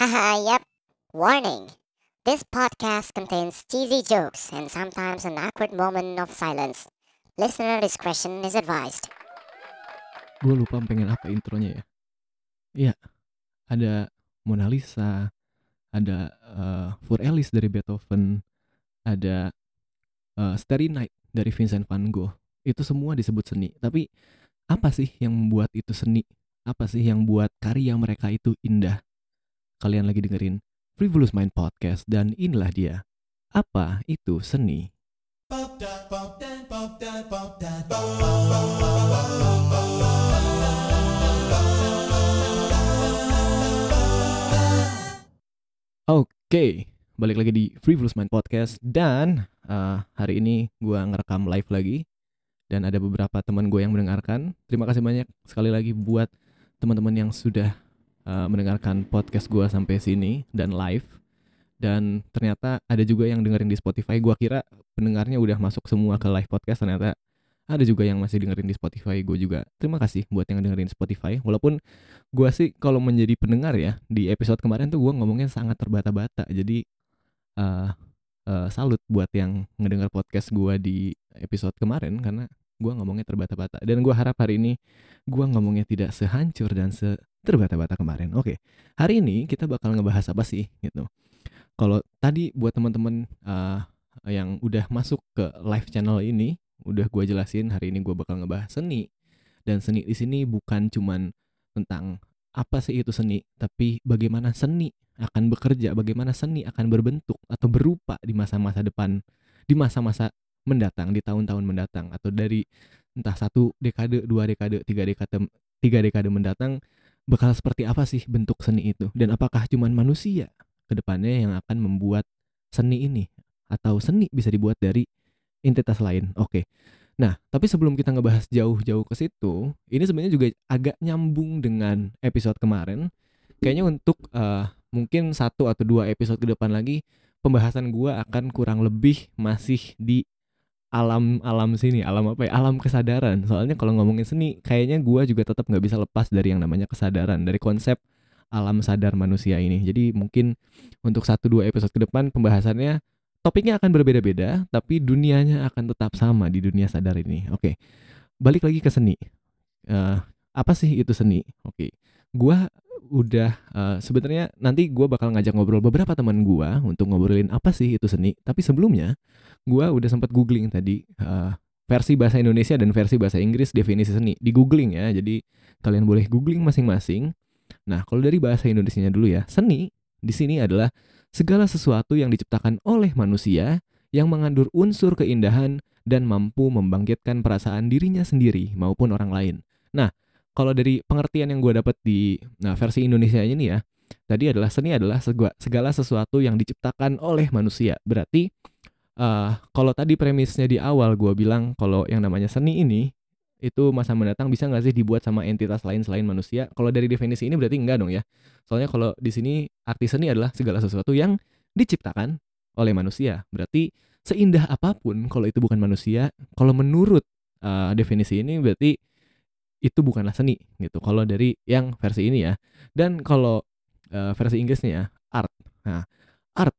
Haha, yep. Warning. This podcast contains cheesy jokes and sometimes an awkward moment of silence. Listener discretion is advised. Gue lupa pengen apa intronya ya. Iya, ada Mona Lisa, ada uh, Fur Ellis dari Beethoven, ada uh, Starry Night dari Vincent van Gogh. Itu semua disebut seni. Tapi apa sih yang membuat itu seni? Apa sih yang buat karya mereka itu indah? Kalian lagi dengerin Frivolous Mind Podcast dan inilah dia. Apa itu seni? Oke, balik lagi di Frivolous Mind Podcast dan uh, hari ini gue ngerekam live lagi dan ada beberapa teman gue yang mendengarkan. Terima kasih banyak sekali lagi buat teman-teman yang sudah uh, mendengarkan podcast gue sampai sini dan live. Dan ternyata ada juga yang dengerin di Spotify. Gue kira pendengarnya udah masuk semua ke live podcast, ternyata ada juga yang masih dengerin di Spotify gue juga terima kasih buat yang dengerin Spotify walaupun gue sih kalau menjadi pendengar ya di episode kemarin tuh gue ngomongnya sangat terbata-bata jadi uh, uh, salut buat yang ngedengar podcast gue di episode kemarin karena gue ngomongnya terbata-bata dan gue harap hari ini gue ngomongnya tidak sehancur dan se terbata-bata kemarin. Oke hari ini kita bakal ngebahas apa sih gitu? Kalau tadi buat teman-teman uh, yang udah masuk ke live channel ini udah gue jelasin hari ini gue bakal ngebahas seni. Dan seni di sini bukan cuman tentang apa sih itu seni tapi bagaimana seni akan bekerja bagaimana seni akan berbentuk atau berupa di masa-masa depan di masa-masa mendatang di tahun-tahun mendatang atau dari entah satu dekade dua dekade tiga dekade tiga dekade mendatang bakal seperti apa sih bentuk seni itu dan apakah cuman manusia ke depannya yang akan membuat seni ini atau seni bisa dibuat dari entitas lain. Oke. Nah, tapi sebelum kita ngebahas jauh-jauh ke situ, ini sebenarnya juga agak nyambung dengan episode kemarin. Kayaknya untuk uh, mungkin satu atau dua episode ke depan lagi, pembahasan gua akan kurang lebih masih di alam alam sini, alam apa ya? Alam kesadaran. Soalnya kalau ngomongin seni, kayaknya gua juga tetap nggak bisa lepas dari yang namanya kesadaran, dari konsep alam sadar manusia ini. Jadi mungkin untuk satu dua episode ke depan pembahasannya topiknya akan berbeda-beda, tapi dunianya akan tetap sama di dunia sadar ini. Oke, balik lagi ke seni. Uh, apa sih itu seni? Oke, gua udah uh, sebenarnya nanti gua bakal ngajak ngobrol beberapa teman gua untuk ngobrolin apa sih itu seni. Tapi sebelumnya, gua udah sempat googling tadi uh, versi bahasa Indonesia dan versi bahasa Inggris definisi seni di googling ya. Jadi kalian boleh googling masing-masing. Nah, kalau dari bahasa Indonesia dulu ya, seni di sini adalah segala sesuatu yang diciptakan oleh manusia yang mengandung unsur keindahan dan mampu membangkitkan perasaan dirinya sendiri maupun orang lain. Nah, kalau dari pengertian yang gue dapat di nah, versi Indonesia ini ya, tadi adalah seni adalah segala sesuatu yang diciptakan oleh manusia. Berarti uh, kalau tadi premisnya di awal gue bilang kalau yang namanya seni ini itu masa mendatang bisa nggak sih dibuat sama entitas lain selain manusia? Kalau dari definisi ini berarti enggak dong ya. Soalnya kalau di sini arti seni adalah segala sesuatu yang diciptakan oleh manusia. Berarti seindah apa pun kalau itu bukan manusia, kalau menurut uh, definisi ini berarti itu bukanlah seni gitu. Kalau dari yang versi ini ya. Dan kalau uh, versi Inggrisnya ya, art. Nah, art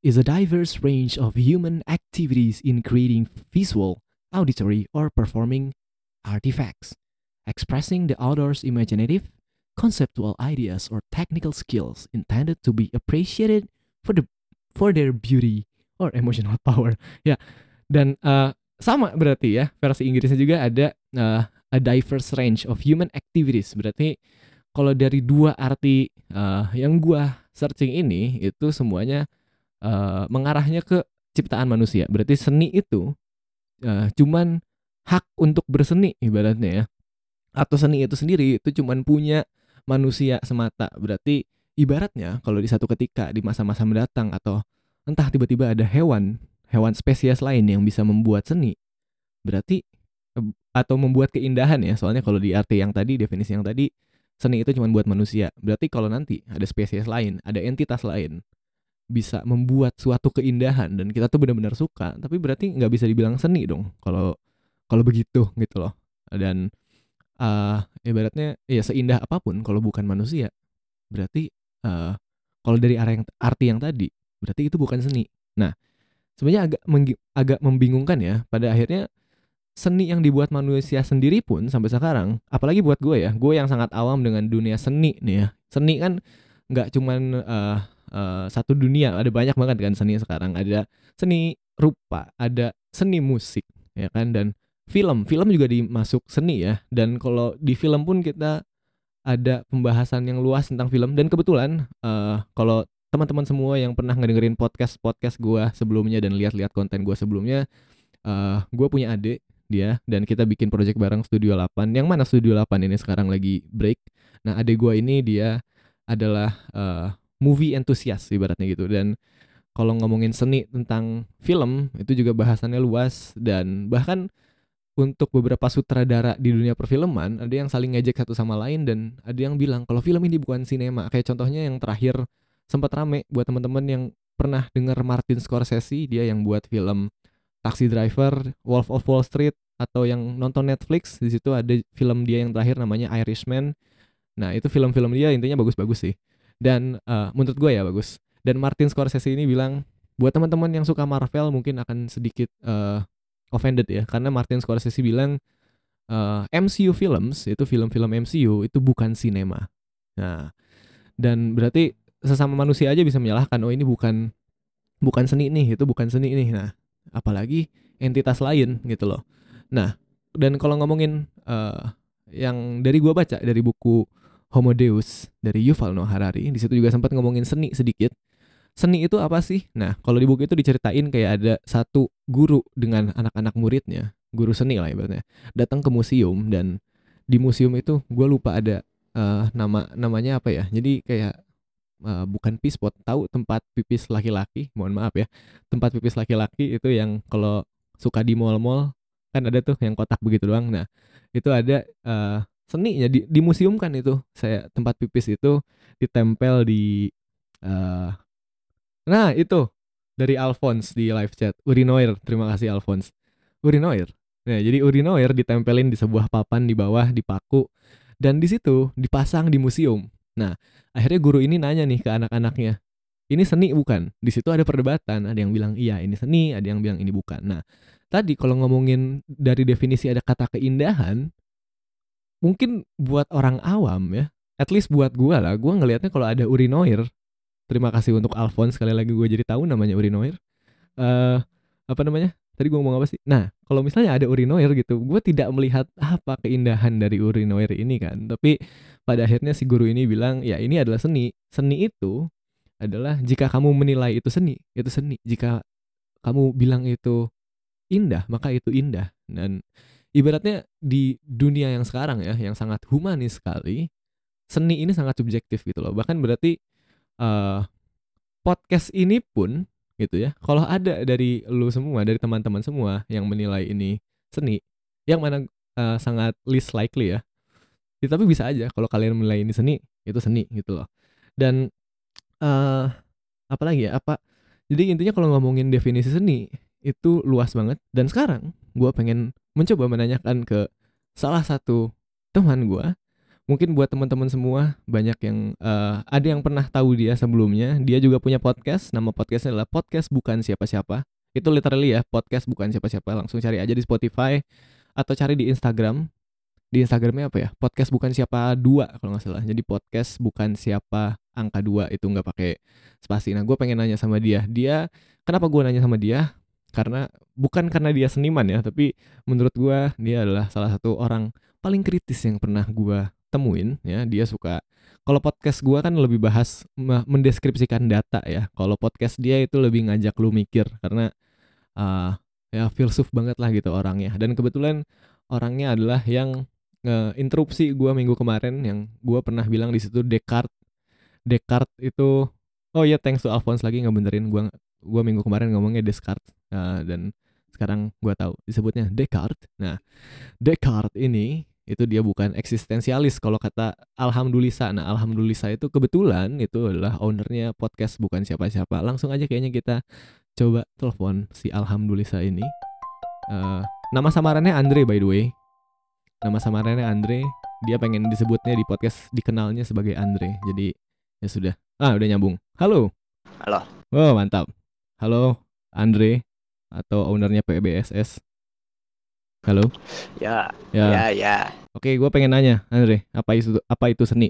is a diverse range of human activities in creating visual, auditory, or performing artifacts, expressing the author's imaginative, conceptual ideas or technical skills intended to be appreciated for the for their beauty or emotional power. Ya, dan uh, sama berarti ya versi Inggrisnya juga ada uh, a diverse range of human activities. Berarti kalau dari dua arti uh, yang gua searching ini itu semuanya uh, mengarahnya ke ciptaan manusia. Berarti seni itu uh, cuman hak untuk berseni ibaratnya ya. Atau seni itu sendiri itu cuma punya manusia semata. Berarti ibaratnya kalau di satu ketika di masa-masa mendatang atau entah tiba-tiba ada hewan, hewan spesies lain yang bisa membuat seni. Berarti atau membuat keindahan ya. Soalnya kalau di arti yang tadi definisi yang tadi seni itu cuma buat manusia. Berarti kalau nanti ada spesies lain, ada entitas lain bisa membuat suatu keindahan dan kita tuh benar-benar suka, tapi berarti nggak bisa dibilang seni dong kalau kalau begitu gitu loh dan uh, ibaratnya ya seindah apa pun kalau bukan manusia berarti uh, kalau dari arah yang arti yang tadi berarti itu bukan seni nah sebenarnya agak agak membingungkan ya pada akhirnya seni yang dibuat manusia sendiri pun sampai sekarang apalagi buat gue ya gue yang sangat awam dengan dunia seni nih ya. Seni kan nggak cuman eh, eh, satu dunia ada banyak banget kan seni sekarang. Ada seni rupa ada seni musik ya kan? Dan film film juga dimasuk seni ya. Dan kalau di film pun kita ada pembahasan yang luas tentang film. Dan kebetulan eh kalau teman-teman semua yang pernah ngedengerin podcast podcast gua sebelumnya dan lihat-lihat konten gua sebelumnya eh gua punya adik dia dan kita bikin project bareng Studio 8 yang mana Studio 8 ini sekarang lagi break. Nah adik gua ini dia adalah eh, movie enthusiast ibaratnya gitu. Dan kalau ngomongin seni tentang film itu juga bahasannya luas. Dan bahkan untuk beberapa sutradara di dunia perfilman ada yang saling ngejek satu sama lain dan ada yang bilang kalau film ini bukan sinema. Kayak contohnya yang terakhir sempat rame buat teman-teman yang pernah dengar Martin Scorsese dia yang buat film Taxi Driver, Wolf of Wall Street atau yang nonton Netflix di situ ada film dia yang terakhir namanya Irishman nah itu film-film dia intinya bagus-bagus sih dan eh, menurut gue ya bagus dan Martin Scorsese ini bilang buat teman-teman yang suka Marvel mungkin akan sedikit eh, offended ya karena Martin Scorsese bilang eh, MCU films itu film-film MCU itu bukan sinema. Nah, dan berarti sesama manusia aja bisa menyalahkan oh ini bukan bukan seni nih, itu bukan seni nih. Nah, apalagi entitas lain gitu loh. Nah, dan kalau ngomongin eh, yang dari gua baca dari buku Homo Deus dari Yuval Noah Harari, di situ juga sempat ngomongin seni sedikit seni itu apa sih? Nah, kalau di buku itu diceritain kayak ada satu guru dengan anak-anak muridnya, guru seni lah ibaratnya, datang ke museum dan di museum itu gue lupa ada eh, nama namanya apa ya? Jadi kayak eh, bukan pispot, tahu tempat pipis laki-laki? Mohon maaf ya, tempat pipis laki-laki itu yang kalau suka di mall-mall kan ada tuh yang kotak begitu doang. Nah, itu ada eh, seninya di, di museum kan itu. Saya tempat pipis itu ditempel di eh, Nah, itu dari Alphonse di live chat. Urinoir, terima kasih Alphonse. Urinoir. Nah, jadi urinoir ditempelin di sebuah papan di bawah dipaku dan di situ dipasang di museum. Nah, akhirnya guru ini nanya nih ke anak-anaknya. Ini seni bukan? Di situ ada perdebatan, ada yang bilang iya ini seni, ada yang bilang ini bukan. Nah, tadi kalau ngomongin dari definisi ada kata keindahan, mungkin buat orang awam ya, at least buat gua lah, gua ngelihatnya kalau ada urinoir, terima kasih untuk Alphonse sekali lagi gue jadi tahu namanya urinoir. eh apa namanya? Tadi gue ngomong apa sih? Nah, kalau misalnya ada urinoir gitu, gue tidak melihat apa keindahan dari urinoir ini kan. Tapi pada akhirnya si guru ini bilang, ya ini adalah seni. Seni itu adalah jika kamu menilai itu seni, itu seni. Jika kamu bilang itu indah, maka itu indah. Dan ibaratnya di dunia yang sekarang ya, yang sangat humanis sekali, seni ini sangat subjektif gitu loh. Bahkan berarti eh podcast ini pun gitu ya. Kalau ada dari lu semua, dari teman-teman semua yang menilai ini seni, yang mana eh, sangat least likely ya. Ya, tapi bisa aja kalau kalian menilai ini seni, itu seni gitu loh. Dan eh apa ya? Apa jadi intinya kalau ngomongin definisi seni itu luas banget dan sekarang gua pengen mencoba menanyakan ke salah satu teman gua Mungkin buat teman-teman semua banyak yang eh, ada yang pernah tahu dia sebelumnya. Dia juga punya podcast. Nama podcastnya adalah podcast bukan siapa-siapa. Itu literally ya podcast bukan siapa-siapa. Langsung cari aja di Spotify atau cari di Instagram. Di Instagramnya apa ya? Podcast bukan siapa dua kalau nggak salah. Jadi podcast bukan siapa angka dua itu nggak pakai spasi. Nah gue pengen nanya sama dia. Dia kenapa gue nanya sama dia? Karena bukan karena dia seniman ya, tapi menurut gue dia adalah salah satu orang paling kritis yang pernah gue temuin ya dia suka. Kalau podcast gua kan lebih bahas me- mendeskripsikan data ya. Kalau podcast dia itu lebih ngajak lu mikir karena uh, ya filsuf banget lah gitu orangnya. Dan kebetulan orangnya adalah yang interupsi gua minggu kemarin yang gua pernah bilang di situ Descartes Descartes itu oh ya thanks to Alphonse lagi ngebenerin gua gua minggu kemarin ngomongnya Descartes uh, dan sekarang gua tahu disebutnya Descartes. Nah Descartes ini itu dia bukan eksistensialis kalau kata Alhamdulillah nah Alhamdulillah itu kebetulan itu adalah ownernya podcast bukan siapa-siapa langsung aja kayaknya kita coba telepon si Alhamdulillah ini Eh, nama samarannya Andre by the way nama samarannya Andre dia pengen disebutnya di podcast dikenalnya sebagai Andre jadi ya sudah Ah, udah nyambung. Halo. Halo. Oh, mantap. Halo, Andre atau ownernya PBSS. Halo. Ya, Ya. ya, ya. Oke, gue pengen nanya, Andre, apa itu apa itu seni?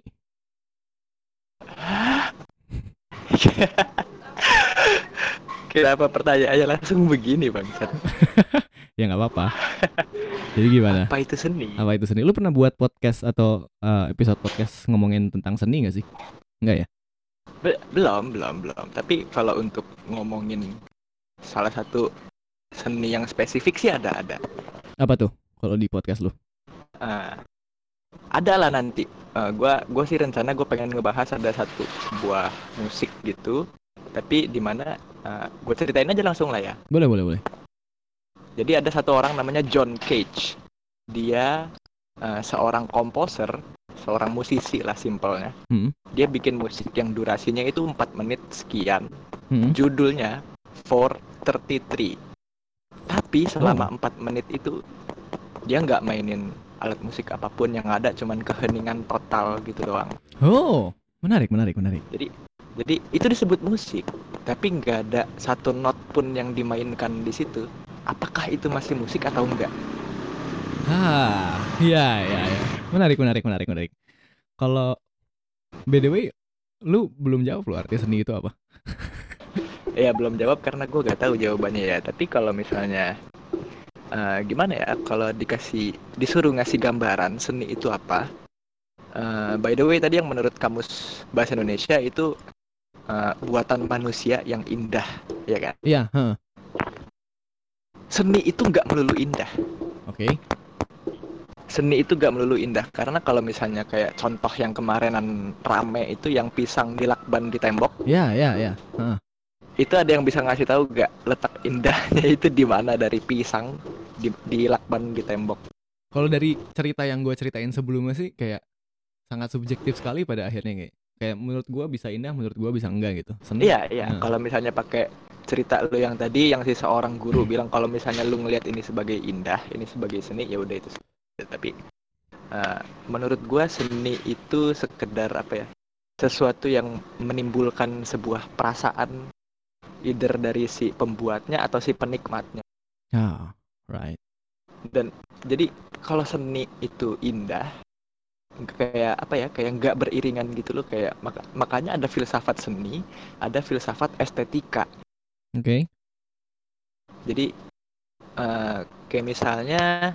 Kenapa pertanyaannya langsung begini, Bangsat? Ya nggak apa-apa. Jadi gimana? Apa itu seni? Apa itu seni? Lu pernah buat podcast atau eh, episode podcast ngomongin tentang seni gak sih? Enggak ya? Be- belum, belum, belum. Tapi kalau untuk ngomongin salah satu seni yang spesifik sih ada, ada. Apa tuh kalau di podcast lu? Ah, ada lah nanti. Eh, gua, gua sih rencana gue pengen ngebahas ada satu buah musik gitu. Tapi di mana gue ceritain aja langsung lah ya. Boleh, boleh, boleh. Jadi ada satu orang namanya John Cage. Dia eh, seorang komposer, seorang musisi lah simpelnya. Hmm. Dia bikin musik yang durasinya itu 4 menit sekian. Hmm. Judulnya 433. Tapi selama 4 menit itu dia nggak mainin alat musik apa pun yang ada cuman keheningan total gitu doang. Oh, menarik, menarik, menarik. Jadi itu disebut musik, tapi nggak ada satu not pun yang dimainkan di situ. Apakah itu masih musik atau enggak? Ah, iya, iya, iya. Menarik, menarik, menarik, menarik. Kalau by the way, lu belum jawab lu arti seni itu apa? Ya belum jawab karena gue gak tahu jawabannya ya. Tapi kalau misalnya eh, gimana ya? Kalau dikasih disuruh ngasih gambaran seni itu apa? Eh, by the way tadi yang menurut kamus bahasa Indonesia itu eh, buatan manusia yang indah, ya kan? Iya, heeh. Seni itu nggak melulu indah. Oke. Seni itu gak melulu indah karena kalau misalnya kayak contoh yang kemarinan rame itu yang pisang dilakban di tembok Iya, iya, iya. Heeh. Itu ada yang bisa ngasih tahu gak letak indahnya itu di mana? Dari pisang di, dilakban di tembok. Kalau dari cerita yang gue ceritain sebelumnya sih kayak sangat subjektif sekali pada akhirnya kayak kayak menurut gue bisa indah, menurut gue bisa enggak gitu. Seni. iya iya. Nah. kalau misalnya pakai cerita lu yang tadi yang si seorang guru bilang kalau misalnya lu ngelihat ini sebagai indah ini sebagai seni ya udah itu tapi eh, menurut gua seni itu sekedar apa ya? Sesuatu yang menimbulkan sebuah perasaan either dari si pembuatnya atau si penikmatnya Ah, right. jadi kalau seni itu indah kayak apa ya kayak nggak beriringan gitu loh kayak maka- makanya ada filsafat seni ada filsafat estetika Oke. jadi eh, kayak misalnya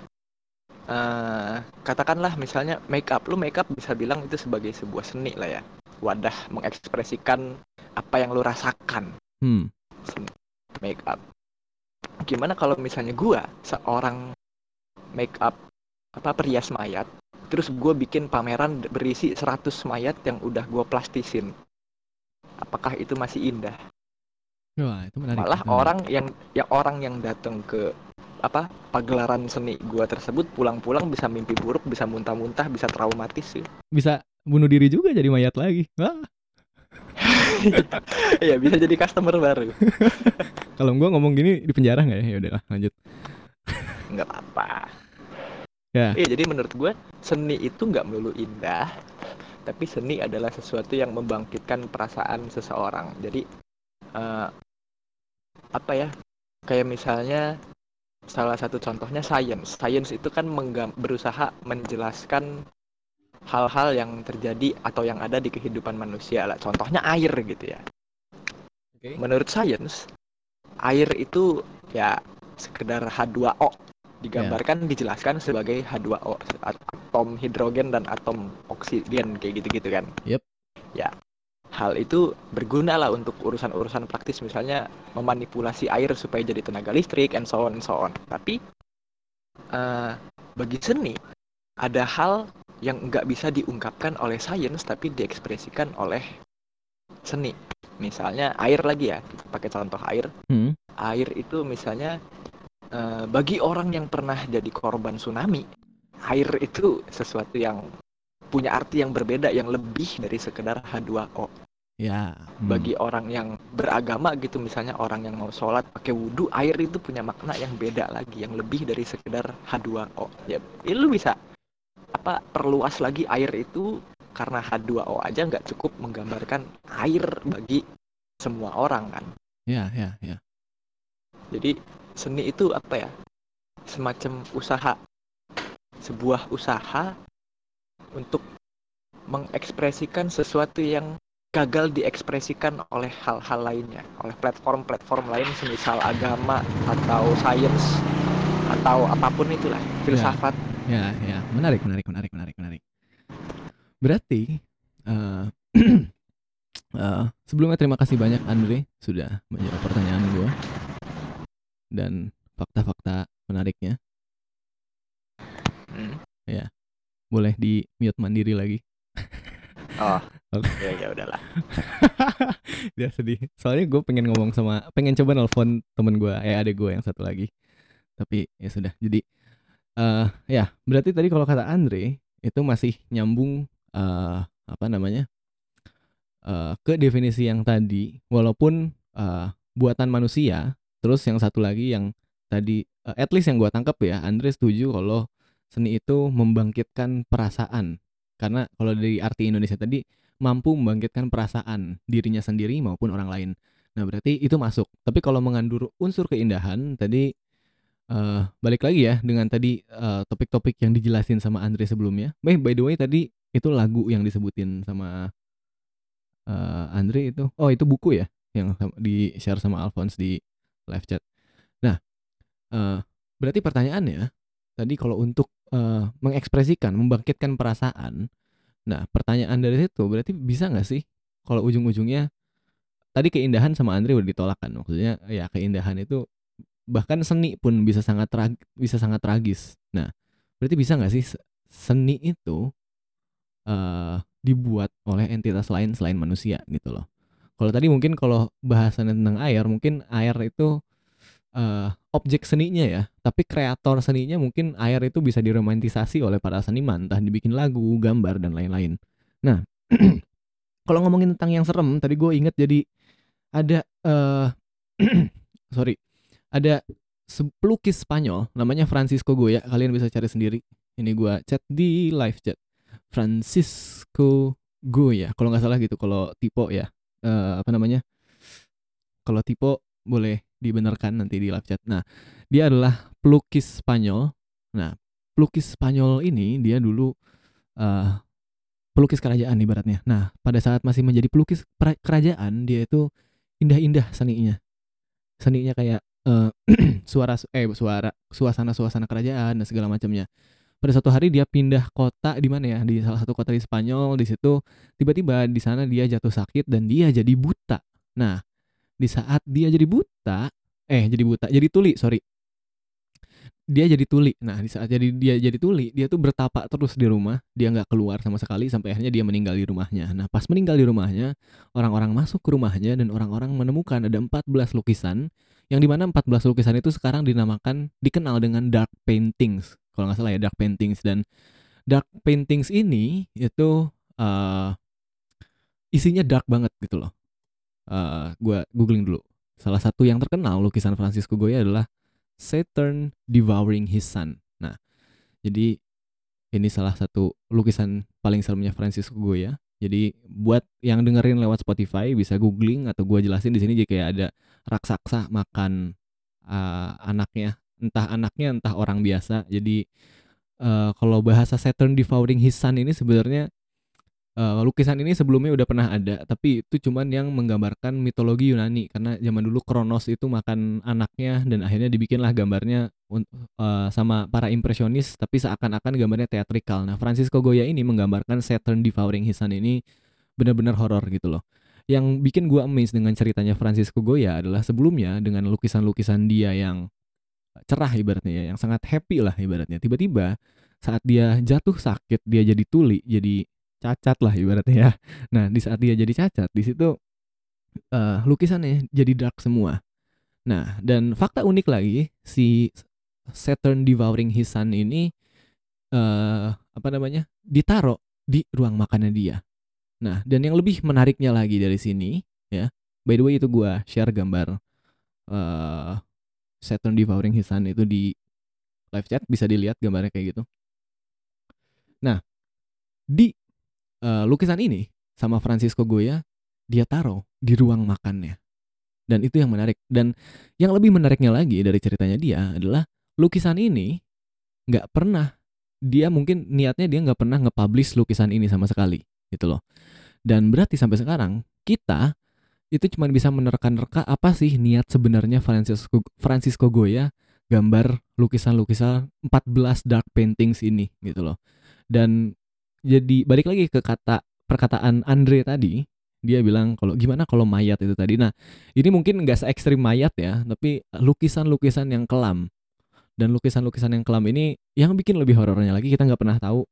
eh, katakanlah misalnya make up lu make up bisa bilang itu sebagai sebuah seni lah ya wadah mengekspresikan apa yang lu rasakan Hmm. make up gimana kalau misalnya gua seorang make up apa perias mayat terus gua bikin pameran berisi 100 mayat yang udah gua plastisin apakah itu masih indah Wah, itu menarik. malah menarik. orang yang yang orang yang datang ke apa pagelaran seni gua tersebut pulang-pulang bisa mimpi buruk bisa muntah-muntah bisa traumatis sih bisa bunuh diri juga jadi mayat lagi. Wah, ya bisa jadi customer baru kalau gua ngomong gini di penjara nggak ya? Ya udahlah, lanjut. nggak apa-apa Ya. iya jadi menurut gue seni itu nggak melulu indah tapi seni adalah sesuatu yang membangkitkan perasaan seseorang jadi eh, apa ya kayak misalnya salah satu contohnya science science itu kan berusaha menjelaskan hal-hal yang terjadi atau yang ada di kehidupan manusia lah contohnya air gitu ya Oke. menurut science air itu ya sekedar H2O digambarkan dijelaskan sebagai H2O atom hidrogen dan atom oksigen kayak gitu-gitu kan. Yep. Ya. Hal itu berguna lah untuk urusan-urusan praktis misalnya memanipulasi air supaya jadi tenaga listrik and so on and so on. Tapi eh, bagi seni ada hal yang nggak bisa diungkapkan oleh sains tapi diekspresikan oleh seni. Misalnya air lagi ya, pakai contoh air Hmm. air itu misalnya eh, bagi orang yang pernah jadi korban tsunami, air itu sesuatu yang punya arti yang berbeda yang lebih dari sekedar H2O. Ya. hmm. Bagi orang yang beragama gitu misalnya orang yang mau sholat pakai wudhu, air itu punya makna yang beda lagi, yang lebih dari sekedar H2O. Ya, ini lu bisa apa perluas lagi air itu karena H2O aja nggak cukup menggambarkan air bagi semua orang kan. Ya, ya, ya. Jadi seni itu apa ya? Semacam usaha, sebuah usaha untuk mengekspresikan sesuatu yang gagal diekspresikan oleh hal-hal lainnya, oleh platform-platform lain semisal agama atau sains atau apa pun itulah, filsafat. Ya, ya, menarik, menarik, menarik, menarik, menarik. Berarti uh, uh, sebelumnya terima kasih banyak Andre sudah menjawab pertanyaan gue dan fakta-fakta menariknya. Hmm. Ya, boleh di mute mandiri lagi. Oh, Oke. ya ya udahlah. Dia sedih. Soalnya gue pengen ngomong sama, pengen coba nelfon temen gue, eh adek gue yang satu lagi. Tapi ya sudah. Jadi eh ya berarti tadi kalau kata Andre itu masih nyambung eh apa namanya eh ke definisi yang tadi, walaupun eh buatan manusia. Terus yang satu lagi yang tadi, eh, at least yang gue tangkap ya, Andre setuju kalau seni itu membangkitkan perasaan. Karena kalau dari arti Indonesia tadi mampu membangkitkan perasaan dirinya sendiri maupun orang lain. Nah, berarti itu masuk. Tapi kalau mengandung unsur keindahan tadi eh balik lagi ya dengan tadi eh, topik-topik yang dijelasin sama Andre sebelumnya. Eh, by the way tadi itu lagu yang disebutin sama eh, Andre itu. Oh, itu buku ya yang di share sama Alphonse di live chat. Nah, eh berarti pertanyaannya tadi kalau untuk eh, mengekspresikan, membangkitkan perasaan, nah pertanyaan dari situ berarti bisa nggak sih kalau ujung-ujungnya tadi keindahan sama Andre udah ditolak kan maksudnya ya keindahan itu bahkan seni pun bisa sangat trag bisa sangat tragis. Nah, berarti bisa nggak sih se- seni itu eh dibuat oleh entitas lain selain manusia gitu loh. Kalau tadi mungkin kalau bahasannya tentang air, mungkin air itu eh objek seninya ya, tapi kreator seninya mungkin air itu bisa diromantisasi oleh para seniman, entah dibikin lagu, gambar dan lain-lain. Nah, kalau ngomongin tentang yang serem, tadi gue inget jadi ada eh sorry, ada pelukis Spanyol namanya Francisco Goya. Kalian bisa cari sendiri. Ini gue chat di live chat. Francisco Goya. Kalau nggak salah gitu. Kalau tipe ya eh, apa namanya? Kalau tipe boleh dibenarkan nanti di live chat. Nah, dia adalah pelukis Spanyol. Nah, pelukis Spanyol ini dia dulu eh pelukis kerajaan ibaratnya. Nah, pada saat masih menjadi pelukis kerajaan, dia itu indah-indah seninya. Seninya kayak eh, suara eh suara suasana-suasana kerajaan dan segala macamnya. Pada suatu hari dia pindah kota di mana ya? Di salah satu kota di Spanyol. Di situ tiba-tiba di sana dia jatuh sakit dan dia jadi buta. Nah, di saat dia jadi buta, eh jadi buta, jadi tuli, sorry. Dia jadi tuli. Nah, di saat jadi dia jadi tuli, dia tuh bertapa terus di rumah, dia nggak keluar sama sekali sampai akhirnya dia meninggal di rumahnya. Nah, pas meninggal di rumahnya, orang-orang masuk ke rumahnya dan orang-orang menemukan ada 14 lukisan yang di mana 14 lukisan itu sekarang dinamakan dikenal dengan dark paintings kalau nggak salah ya dark paintings dan dark paintings ini itu eh isinya dark banget gitu loh. eh gua googling dulu. Salah satu yang terkenal lukisan Francisco Goya adalah Saturn devouring his son. Nah, jadi ini salah satu lukisan paling seremnya Francisco Goya. Jadi buat yang dengerin lewat Spotify bisa googling atau gua jelasin di sini jadi kayak ada raksasa makan eh, anaknya, entah anaknya entah orang biasa. Jadi eh, kalau bahasa Saturn devouring his son ini sebenarnya eh, lukisan ini sebelumnya udah pernah ada, tapi itu cuman yang menggambarkan mitologi Yunani karena zaman dulu Kronos itu makan anaknya dan akhirnya dibikinlah gambarnya eh, sama para impresionis tapi seakan-akan gambarnya teatrikal. Nah, Francisco Goya ini menggambarkan Saturn devouring his son ini benar-benar horor gitu loh. Yang bikin gua amazed dengan ceritanya Francisco Goya adalah sebelumnya dengan lukisan-lukisan dia yang cerah ibaratnya ya, yang sangat happy lah ibaratnya. Tiba-tiba saat dia jatuh sakit, dia jadi tuli, jadi cacat lah ibaratnya ya. Nah, di saat dia jadi cacat, di situ eh, lukisannya jadi dark semua. Nah, dan fakta unik lagi, si Saturn devouring his son ini eh apa namanya? ditaruh di ruang makannya dia. Nah, dan yang lebih menariknya lagi dari sini ya. By the way itu gua share gambar eh Saturn devouring his son itu di live chat bisa dilihat gambarnya kayak gitu. Nah, di eh, lukisan ini sama Francisco Goya dia taruh di ruang makannya. Dan itu yang menarik. Dan yang lebih menariknya lagi dari ceritanya dia adalah lukisan ini nggak pernah dia mungkin niatnya dia nggak pernah nge-publish lukisan ini sama sekali gitu loh. Dan berarti sampai sekarang kita itu cuma bisa menerka-nerka apa sih niat sebenarnya Francisco Francisco Goya gambar lukisan-lukisan 14 dark paintings ini gitu loh. Dan jadi balik lagi ke kata perkataan Andre tadi, dia bilang kalau gimana kalau mayat itu tadi. Nah, ini mungkin nggak se ekstrim mayat ya, tapi lukisan-lukisan yang kelam. Dan lukisan-lukisan yang kelam ini yang bikin lebih horornya lagi kita nggak pernah tahu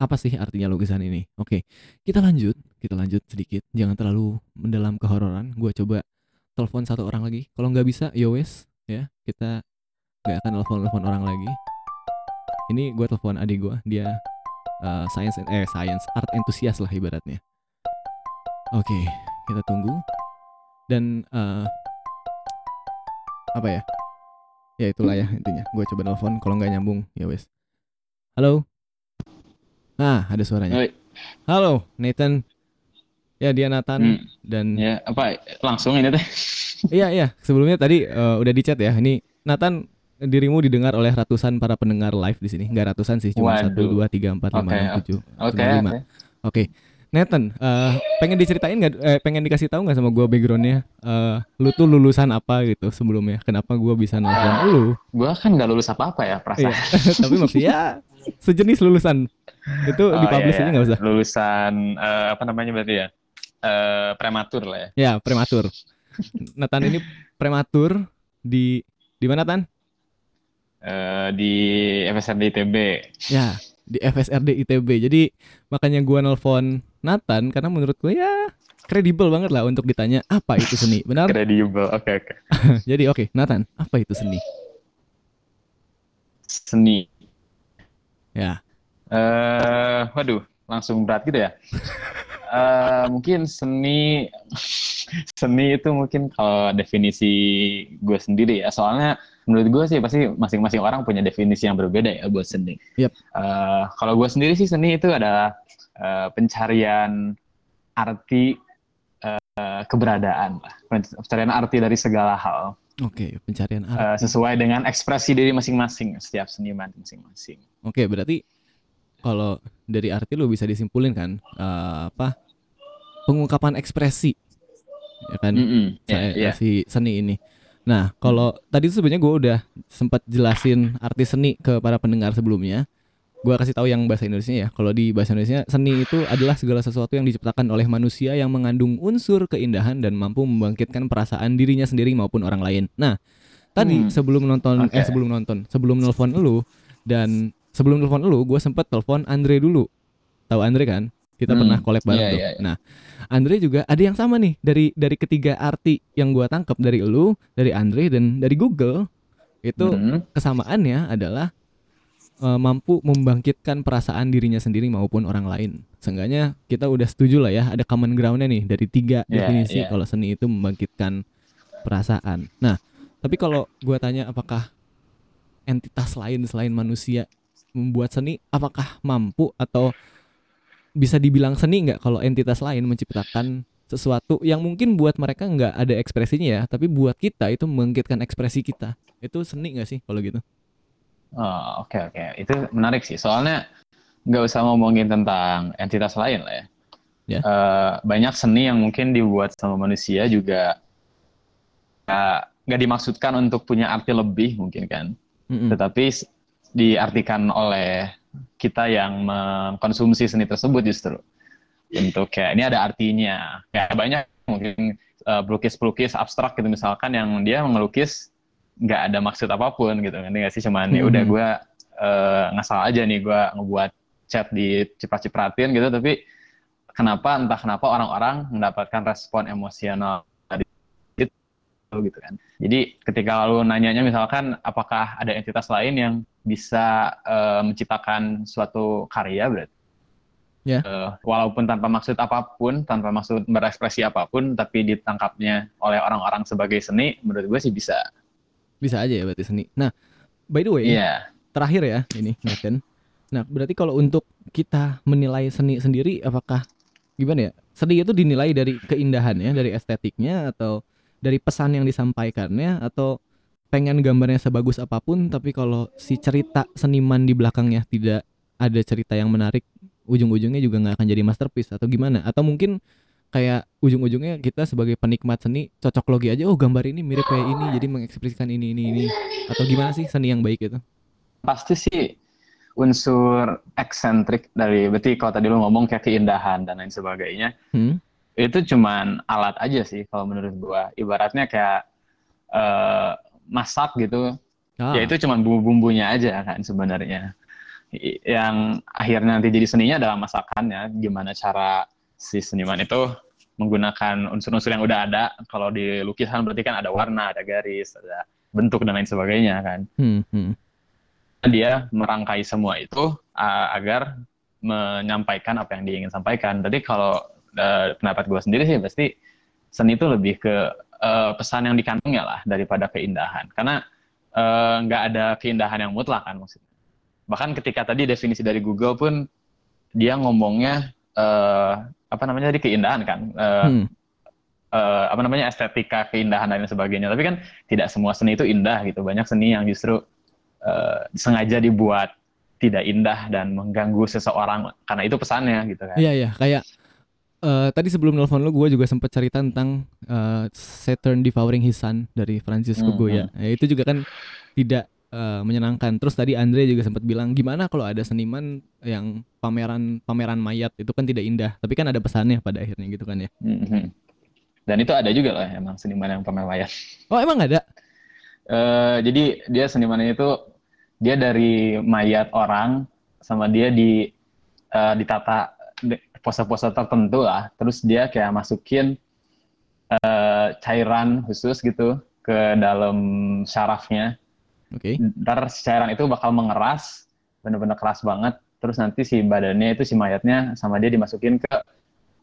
apa sih artinya lukisan ini. Oke, kita lanjut, kita lanjut sedikit. Jangan terlalu mendalam kehororan. Gua coba telepon satu orang lagi. Kalau nggak bisa, ya wes, ya kita nggak akan telepon-telepon orang lagi. Ini gue telepon adik gue, dia uh, science eh science art entusias lah ibaratnya. Oke, kita tunggu dan uh, apa ya? Ya itulah ya intinya. Gue coba telepon, kalau nggak nyambung ya wes. Halo. Ah, ada suaranya. Oi, Halo, Nathan. Ya dia Nathan hmm, dan ya apa langsung ini teh? Iya iya sebelumnya tadi eh, udah di chat ya. Ini Nathan dirimu didengar oleh ratusan para pendengar live di sini. Nggak ratusan sih, cuma satu dua tiga empat lima enam tujuh lima. oke. Nathan, eh, pengen diceritain nggak? Eh, pengen dikasih tahu nggak sama gua backgroundnya? Eh, lu tuh lulusan apa gitu sebelumnya? Kenapa gua bisa nelfon lu? Gua kan nggak lulus apa-apa ya perasaan. Iya, tapi maksudnya ya, sejenis lulusan itu Oh, dipublish iya, aja nggak usah? Lulusan eh, apa namanya berarti ya? Eh, prematur lah ya. Ya prematur. Nathan ini prematur di di mana Tan? Eh, di FSRD ITB. Ya, di FSRD ITB. Jadi makanya gua nelpon Nathan karena menurut gue ya kredibel banget lah untuk ditanya apa itu seni. Benar? Kredibel. Oke, oke. Jadi oke, Nathan, apa itu seni? Seni. Ya. Eh, waduh, langsung berat gitu ya. Eh, mungkin seni seni itu mungkin kalau definisi gue sendiri ya. Soalnya menurut gue sih pasti masing-masing orang punya definisi yang berbeda ya buat seni. Yap. Eh, kalau gue sendiri sih seni itu adalah eh, pencarian arti eh, keberadaan lah. Pencarian arti dari segala hal. Oke, pencarian Eh, arti. sesuai dengan ekspresi diri masing-masing setiap seniman masing-masing. Oke, berarti kalau dari arti lu bisa disimpulin kan eh, apa? Pengungkapan ekspresi. Ya kan? Mm-mm. Ya, saya ya. si seni ini. Nah, kalau tadi sebenarnya gue udah sempat jelasin arti seni ke para pendengar sebelumnya. Gue kasih tahu yang bahasa Indonesia ya. Kalau di bahasa Indonesia, seni itu adalah segala sesuatu yang diciptakan oleh manusia yang mengandung unsur keindahan dan mampu membangkitkan perasaan dirinya sendiri maupun orang lain. Nah, tadi Hmm. sebelum nonton eh Oke. sebelum nonton, sebelum nelpon lu dan sebelum nelpon lu, gue sempet telepon Andre dulu. Tahu Andre kan? Kita Hmm. pernah collab bareng Iya, tuh. iya, iya. Nah, Andre juga ada yang sama nih dari dari ketiga arti yang gua tangkap dari lu, dari Andre dan dari Google itu Mm. kesamaannya adalah eh, mampu membangkitkan perasaan dirinya sendiri maupun orang lain. Seenggaknya kita udah setuju lah ya ada common groundnya nih dari tiga Iya, definisi iya. kalau seni itu membangkitkan perasaan. Nah, tapi kalau gua tanya apakah entitas lain selain manusia membuat seni, apakah mampu atau bisa dibilang seni nggak kalau entitas lain menciptakan sesuatu yang mungkin buat mereka nggak ada ekspresinya ya, tapi buat kita itu membangkitkan ekspresi kita. Itu seni nggak sih kalau gitu? Oh, oke oke. Itu menarik sih. Soalnya nggak usah ngomongin tentang entitas lain lah ya. Ya. Eh, banyak seni yang mungkin dibuat sama manusia juga nggak nggak dimaksudkan untuk punya arti lebih mungkin kan. Mm-mm. Tetapi diartikan oleh kita yang mengkonsumsi seni tersebut justru. Untuk kayak ini ada artinya. Kayak banyak mungkin eh, pelukis-pelukis abstrak gitu misalkan yang dia melukis nggak ada maksud apa pun gitu kan nggak sih cuman ya udah Hmm. gue eh, ngasal aja nih gue ngebuat chat di ciprat-cipratin gitu tapi kenapa entah kenapa orang-orang mendapatkan respon emosional gitu kan jadi ketika lu nanyanya misalkan apakah ada entitas lain yang bisa eh, menciptakan suatu karya berarti Ya. Eh, walaupun tanpa maksud apa pun tanpa maksud berekspresi apa pun tapi ditangkapnya oleh orang-orang sebagai seni menurut gue sih bisa Bisa aja ya berarti seni. Nah, by the way, iya terakhir ya ini Nathan. Nah, berarti kalau untuk kita menilai seni sendiri apakah gimana ya? Seni itu dinilai dari keindahannya, dari estetiknya atau dari pesan yang disampaikannya atau pengen gambarnya sebagus apa pun tapi kalau si cerita seniman di belakangnya tidak ada cerita yang menarik, ujung-ujungnya juga nggak akan jadi masterpiece atau gimana? Atau mungkin kayak ujung-ujungnya kita sebagai penikmat seni cocok logi aja oh gambar ini mirip kayak ini jadi mengekspresikan ini ini ini atau gimana sih seni yang baik itu? Pasti sih unsur eksentrik dari berarti kalau tadi lu ngomong kayak keindahan dan lain sebagainya Hmm? Itu cuman alat aja sih kalau menurut gua. Ibaratnya kayak eh, masak gitu. Ah, ya itu cuman bumbu-bumbunya aja kan sebenarnya. Yang akhirnya nanti jadi seninya adalah masakannya gimana cara si seniman itu menggunakan unsur-unsur yang udah ada. Kalau di lukisan berarti kan ada warna ada garis ada bentuk dan lain sebagainya kan. Hmm, hmm. dia merangkai semua itu uh, agar menyampaikan apa yang dia ingin sampaikan. Jadi kalau uh, pendapat gue sendiri sih pasti seni itu lebih ke uh, pesan yang dikandungnya lah daripada keindahan. Karena uh, nggak ada keindahan yang mutlak kan maksudnya. Bahkan ketika tadi definisi dari Google pun dia ngomongnya uh, apa namanya tadi keindahan kan. Uh, Hmm. uh, apa namanya estetika keindahan dan lain sebagainya. Tapi kan tidak semua seni itu indah gitu. Banyak seni yang justru uh, sengaja dibuat tidak indah dan mengganggu seseorang karena itu pesannya gitu kan. Iya iya kayak eh, tadi sebelum nelfon lo gue juga sempat cerita tentang eh, Saturn Devouring His Son dari Francisco Hmm, Goya. Ya, itu juga kan tidak eh, menyenangkan. Terus tadi Andre juga sempat bilang gimana kalau ada seniman yang pameran pameran mayat itu kan tidak indah, tapi kan ada pesannya pada akhirnya gitu kan ya. Mhm. Dan itu ada juga loh emang seniman yang pamer mayat. Oh emang ada? Eh, jadi dia senimannya itu dia dari mayat orang sama dia di eh, ditata pose-pose tertentu lah. Terus dia kayak masukin eh, cairan khusus gitu ke dalam syarafnya. Oke. Ntar si cairan itu bakal mengeras, bener-bener keras banget. Terus nanti si badannya itu si mayatnya sama dia dimasukin ke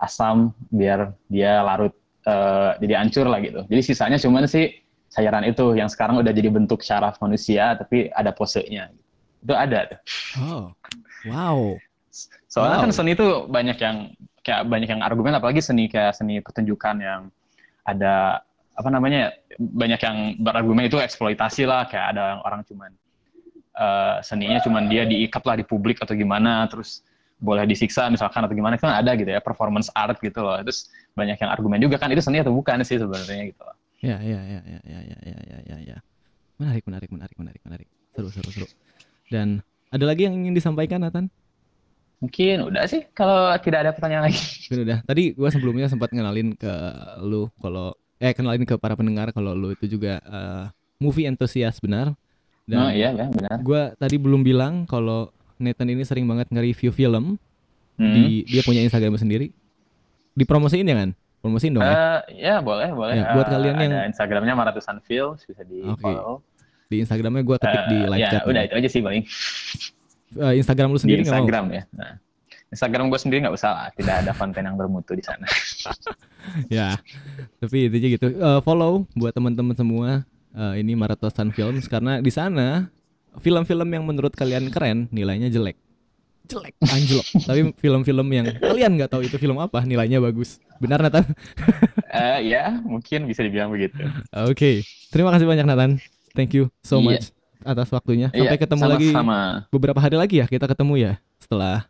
asam biar dia larut eh, jadi hancur lah gitu. Jadi sisanya cuman si cairan itu yang sekarang udah jadi bentuk syaraf manusia tapi ada posenya. Itu ada. Oh. Wow. Soalnya Wow. kan seni itu banyak yang kayak banyak yang argumen apalagi seni kayak seni pertunjukan yang ada apa namanya ya, banyak yang berargumen itu eksploitasi lah kayak ada yang orang cuman eh, seninya cuman dia diikat lah di publik atau gimana terus boleh disiksa misalkan atau gimana itu kan ada gitu ya performance art gitu loh terus banyak yang argumen juga kan itu seni atau bukan sih sebenarnya gitu loh. Ya ya ya ya ya ya ya ya ya. Menarik menarik menarik menarik menarik. Seru seru seru. Dan ada lagi yang ingin disampaikan Nathan? Mungkin udah sih kalau tidak ada pertanyaan lagi Mungkin udah. Tadi gua sebelumnya sempat ngenalin ke lu kalau eh kenalin ke para pendengar kalau lu itu juga eh, movie enthusiast benar. Dan oh iya ya benar gua tadi belum bilang kalau Nathan ini sering banget nge-review film Hmm. di dia punya Instagram sendiri. Dipromosiin ya kan? Promosiin dong ya. Eh, ya boleh boleh Ya, buat Eh, kalian ada yang- Instagramnya Maratusan Films bisa di follow Di Instagramnya gua ketik di Eh, live ya chat. udah itu aja sih paling Eh, Instagram lu di sendiri nggak mau? Instagram ya. Nah, Instagram gue sendiri nggak usah lah, tidak ada konten yang bermutu di sana. ya tapi intinya gitu Eh, follow buat teman-teman semua eh, ini Maratosan Films karena di sana film-film yang menurut kalian keren nilainya jelek jelek anjlok tapi film-film yang kalian nggak tahu itu film apa nilainya bagus benar Nathan Eh ya, mungkin bisa dibilang begitu. oke terima kasih banyak Nathan thank you so Iya. much atas waktunya sampai Iya, ketemu lagi sama-sama. beberapa hari lagi ya kita ketemu ya setelah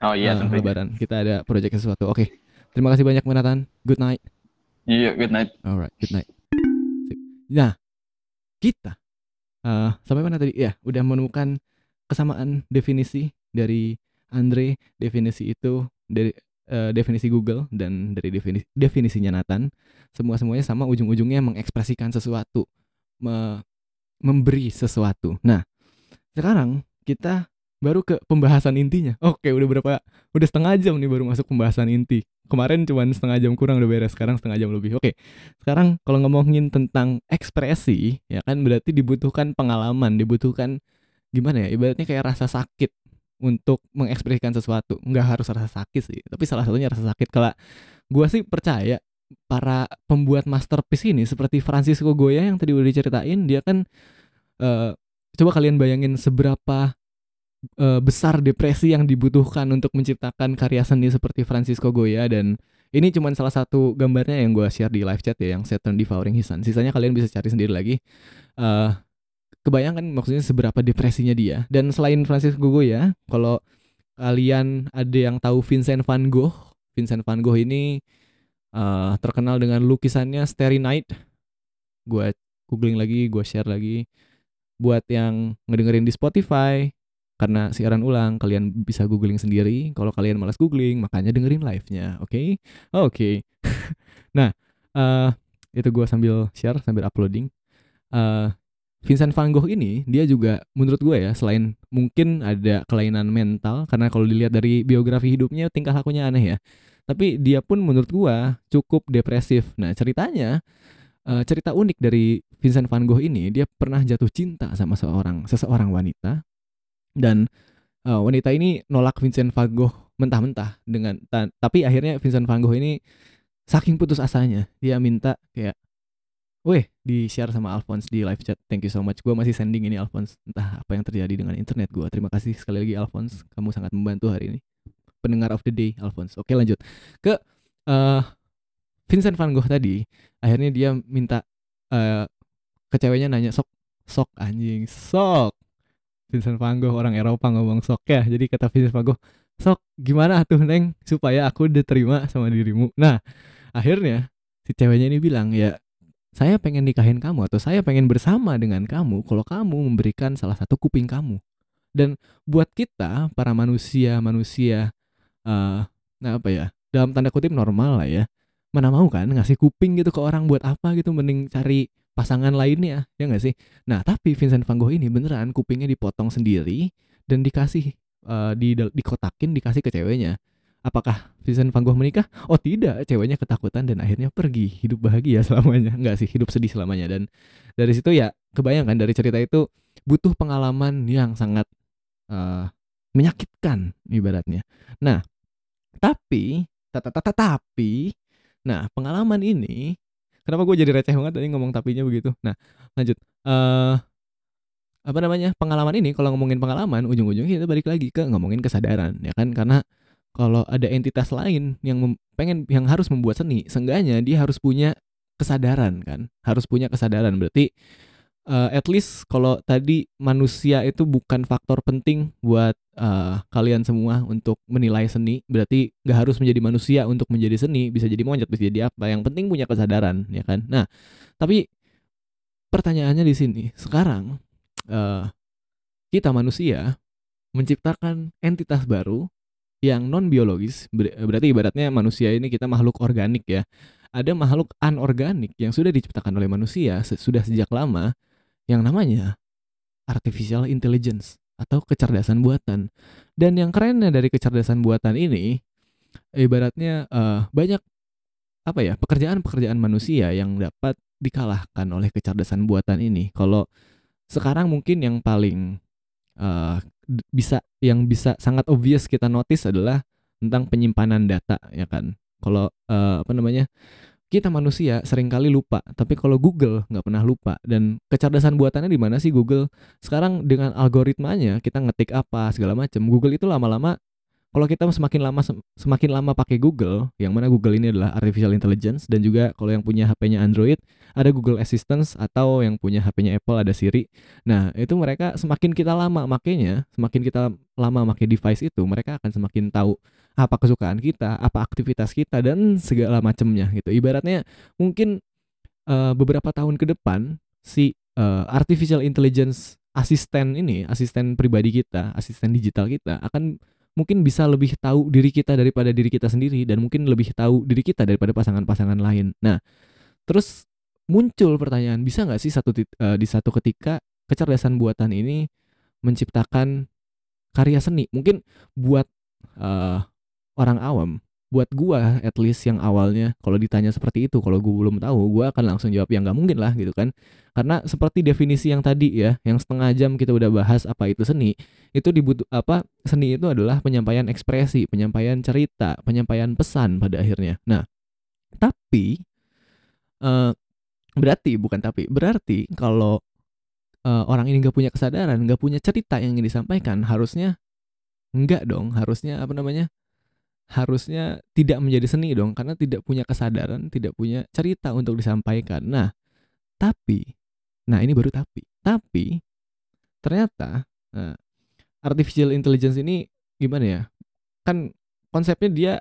Oh iya, tentunya. lebaran kita ada project sesuatu oke terima kasih banyak Nathan good night Iya, good night. Alright, good night. Sip. Nah, kita eh sampai mana tadi? Ya, udah menemukan kesamaan definisi dari Andre, definisi itu dari eh, definisi Google dan dari definisi definisinya Nathan. Semua semuanya sama ujung-ujungnya mengekspresikan sesuatu, me- memberi sesuatu. Nah, sekarang kita baru ke pembahasan intinya. Oke, udah berapa? Udah setengah jam nih baru masuk pembahasan inti. Kemarin cuma setengah jam kurang udah beres, sekarang setengah jam lebih. Oke, sekarang kalau ngomongin tentang ekspresi, ya kan berarti dibutuhkan pengalaman, dibutuhkan gimana ya? Ibaratnya kayak rasa sakit untuk mengekspresikan sesuatu. Nggak harus rasa sakit sih, tapi salah satunya rasa sakit. Kalau gua sih percaya para pembuat masterpiece ini seperti Francisco Goya yang tadi udah diceritain, dia kan eh, coba kalian bayangin seberapa eh, besar depresi yang dibutuhkan untuk menciptakan karya seni seperti Francisco Goya dan ini cuma salah satu gambarnya yang gue share di live chat ya yang Saturn Devouring His. Sisanya kalian bisa cari sendiri lagi. Eh kebayangkan maksudnya seberapa depresinya dia. Dan selain Francisco Goya, kalau kalian ada yang tahu Vincent van Gogh, Vincent van Gogh ini eh, terkenal dengan lukisannya Starry Night. Gue googling lagi, gue share lagi. Buat yang ngedengerin di Spotify, karena siaran ulang, kalian bisa googling sendiri. Kalau kalian malas googling, makanya dengerin live-nya, oke? Oke. nah, eh itu gue sambil share, sambil uploading. eh Vincent van Gogh ini, dia juga menurut gue ya, selain mungkin ada kelainan mental, karena kalau dilihat dari biografi hidupnya, tingkah lakunya aneh ya. Tapi dia pun menurut gua cukup depresif. Nah ceritanya, eh, cerita unik dari Vincent van Gogh ini, dia pernah jatuh cinta sama seorang seseorang wanita dan eh, wanita ini nolak Vincent van Gogh mentah-mentah dengan ta- tapi akhirnya Vincent van Gogh ini saking putus asanya dia minta kayak Weh, di share sama Alphonse di live chat. Thank you so much. Gua masih sending ini Alphonse. Entah apa yang terjadi dengan internet gua. Terima kasih sekali lagi Alphonse. Kamu sangat membantu hari ini. Pendengar of the day Alphonse. Oke, lanjut. Ke eh Vincent van Gogh tadi, akhirnya dia minta eh ke ceweknya nanya, "Sok, sok anjing, sok." Vincent van Gogh orang Eropa ngomong sok ya. Jadi kata Vincent van Gogh, "Sok, gimana tuh, Neng, supaya aku diterima sama dirimu?" Nah, akhirnya si ceweknya ini bilang, "Ya, saya pengen nikahin kamu atau saya pengen bersama dengan kamu kalau kamu memberikan salah satu kuping kamu." Dan buat kita para manusia-manusia eh nah apa ya? Dalam tanda kutip normal lah ya. Mana mau kan ngasih kuping gitu ke orang buat apa gitu mending cari pasangan lainnya ya nggak sih? Nah, tapi Vincent van Gogh ini beneran kupingnya dipotong sendiri dan dikasih eh, di dikotakin dikasih ke ceweknya. Apakah Vincent van Gogh menikah? Oh tidak, ceweknya ketakutan dan akhirnya pergi hidup bahagia selamanya. Enggak sih, hidup sedih selamanya dan dari situ ya kebayangkan dari cerita itu butuh pengalaman yang sangat eh, menyakitkan ibaratnya. Nah, tapi tapi nah pengalaman ini kenapa gue jadi receh banget tadi ngomong tapinya begitu. Nah, lanjut. Eh apa namanya? Pengalaman ini kalau ngomongin pengalaman ujung-ujungnya kita balik lagi ke ngomongin kesadaran ya kan karena kalau ada entitas lain yang pengen yang harus membuat seni, seenggaknya dia harus punya kesadaran kan, harus punya kesadaran. Berarti eh, at least kalau tadi manusia itu bukan faktor penting buat eh, kalian semua untuk menilai seni, berarti nggak harus menjadi manusia untuk menjadi seni, bisa jadi monyet, bisa jadi apa. Yang penting punya kesadaran, ya kan? Nah, tapi pertanyaannya di sini, sekarang eh, kita manusia menciptakan entitas baru yang non biologis ber- berarti ibaratnya manusia ini kita makhluk organik ya ada makhluk anorganik yang sudah diciptakan oleh manusia sudah sejak lama yang namanya artificial intelligence atau kecerdasan buatan dan yang kerennya dari kecerdasan buatan ini ibaratnya eh, banyak apa ya pekerjaan-pekerjaan manusia yang dapat dikalahkan oleh kecerdasan buatan ini kalau sekarang mungkin yang paling d- bisa yang bisa sangat obvious kita notice adalah tentang penyimpanan data ya kan. Kalau eh, apa namanya kita manusia sering kali lupa, tapi kalau Google nggak pernah lupa dan kecerdasan buatannya di mana sih Google? Sekarang dengan algoritmanya kita ngetik apa segala macam, Google itu lama-lama kalau kita semakin lama sem- semakin lama pakai Google, yang mana Google ini adalah artificial intelligence dan juga kalau yang punya HP-nya Android ada Google Assistant atau yang punya HP-nya Apple ada Siri. Nah, itu mereka semakin kita lama makainya, semakin kita lama pakai device itu, mereka akan semakin tahu apa kesukaan kita, apa aktivitas kita dan segala macamnya gitu. Ibaratnya mungkin eh, beberapa tahun ke depan si eh, artificial intelligence asisten ini, asisten pribadi kita, asisten digital kita akan mungkin bisa lebih tahu diri kita daripada diri kita sendiri dan mungkin lebih tahu diri kita daripada pasangan-pasangan lain. Nah, terus muncul pertanyaan, bisa nggak sih satu eh, di satu ketika kecerdasan buatan ini menciptakan karya seni? Mungkin buat eh, orang awam, buat gua at least yang awalnya kalau ditanya seperti itu, kalau gua belum tahu, gua akan langsung jawab ya nggak mungkin lah gitu kan. Karena seperti definisi yang tadi ya, yang setengah jam kita udah bahas apa itu seni, itu dibutuh apa seni itu adalah penyampaian ekspresi, penyampaian cerita, penyampaian pesan pada akhirnya. Nah, tapi eh berarti bukan tapi berarti kalau eh, orang ini nggak punya kesadaran, nggak punya cerita yang ingin disampaikan, harusnya enggak dong, harusnya apa namanya? Harusnya tidak menjadi seni dong, karena tidak punya kesadaran, tidak punya cerita untuk disampaikan. Nah, tapi, nah ini baru tapi, tapi ternyata eh, artificial intelligence ini gimana ya? Kan konsepnya dia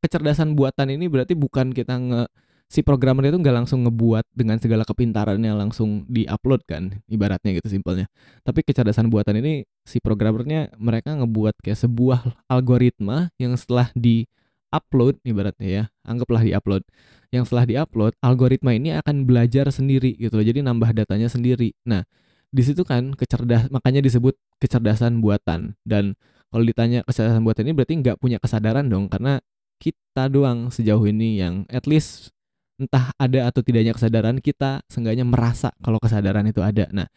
kecerdasan buatan ini berarti bukan kita nge si programmer itu nggak langsung ngebuat dengan segala kepintarannya langsung diupload kan ibaratnya gitu simpelnya. Tapi kecerdasan buatan ini si programmernya mereka ngebuat kayak sebuah algoritma yang setelah di upload ibaratnya ya anggaplah di upload yang setelah diupload algoritma ini akan belajar sendiri gitu loh jadi nambah datanya sendiri. Nah di situ kan kecerdas makanya disebut kecerdasan buatan. Dan kalau ditanya kecerdasan buatan ini berarti nggak punya kesadaran dong karena kita doang sejauh ini yang at least entah ada atau tidaknya kesadaran kita seenggaknya merasa kalau kesadaran itu ada. Nah,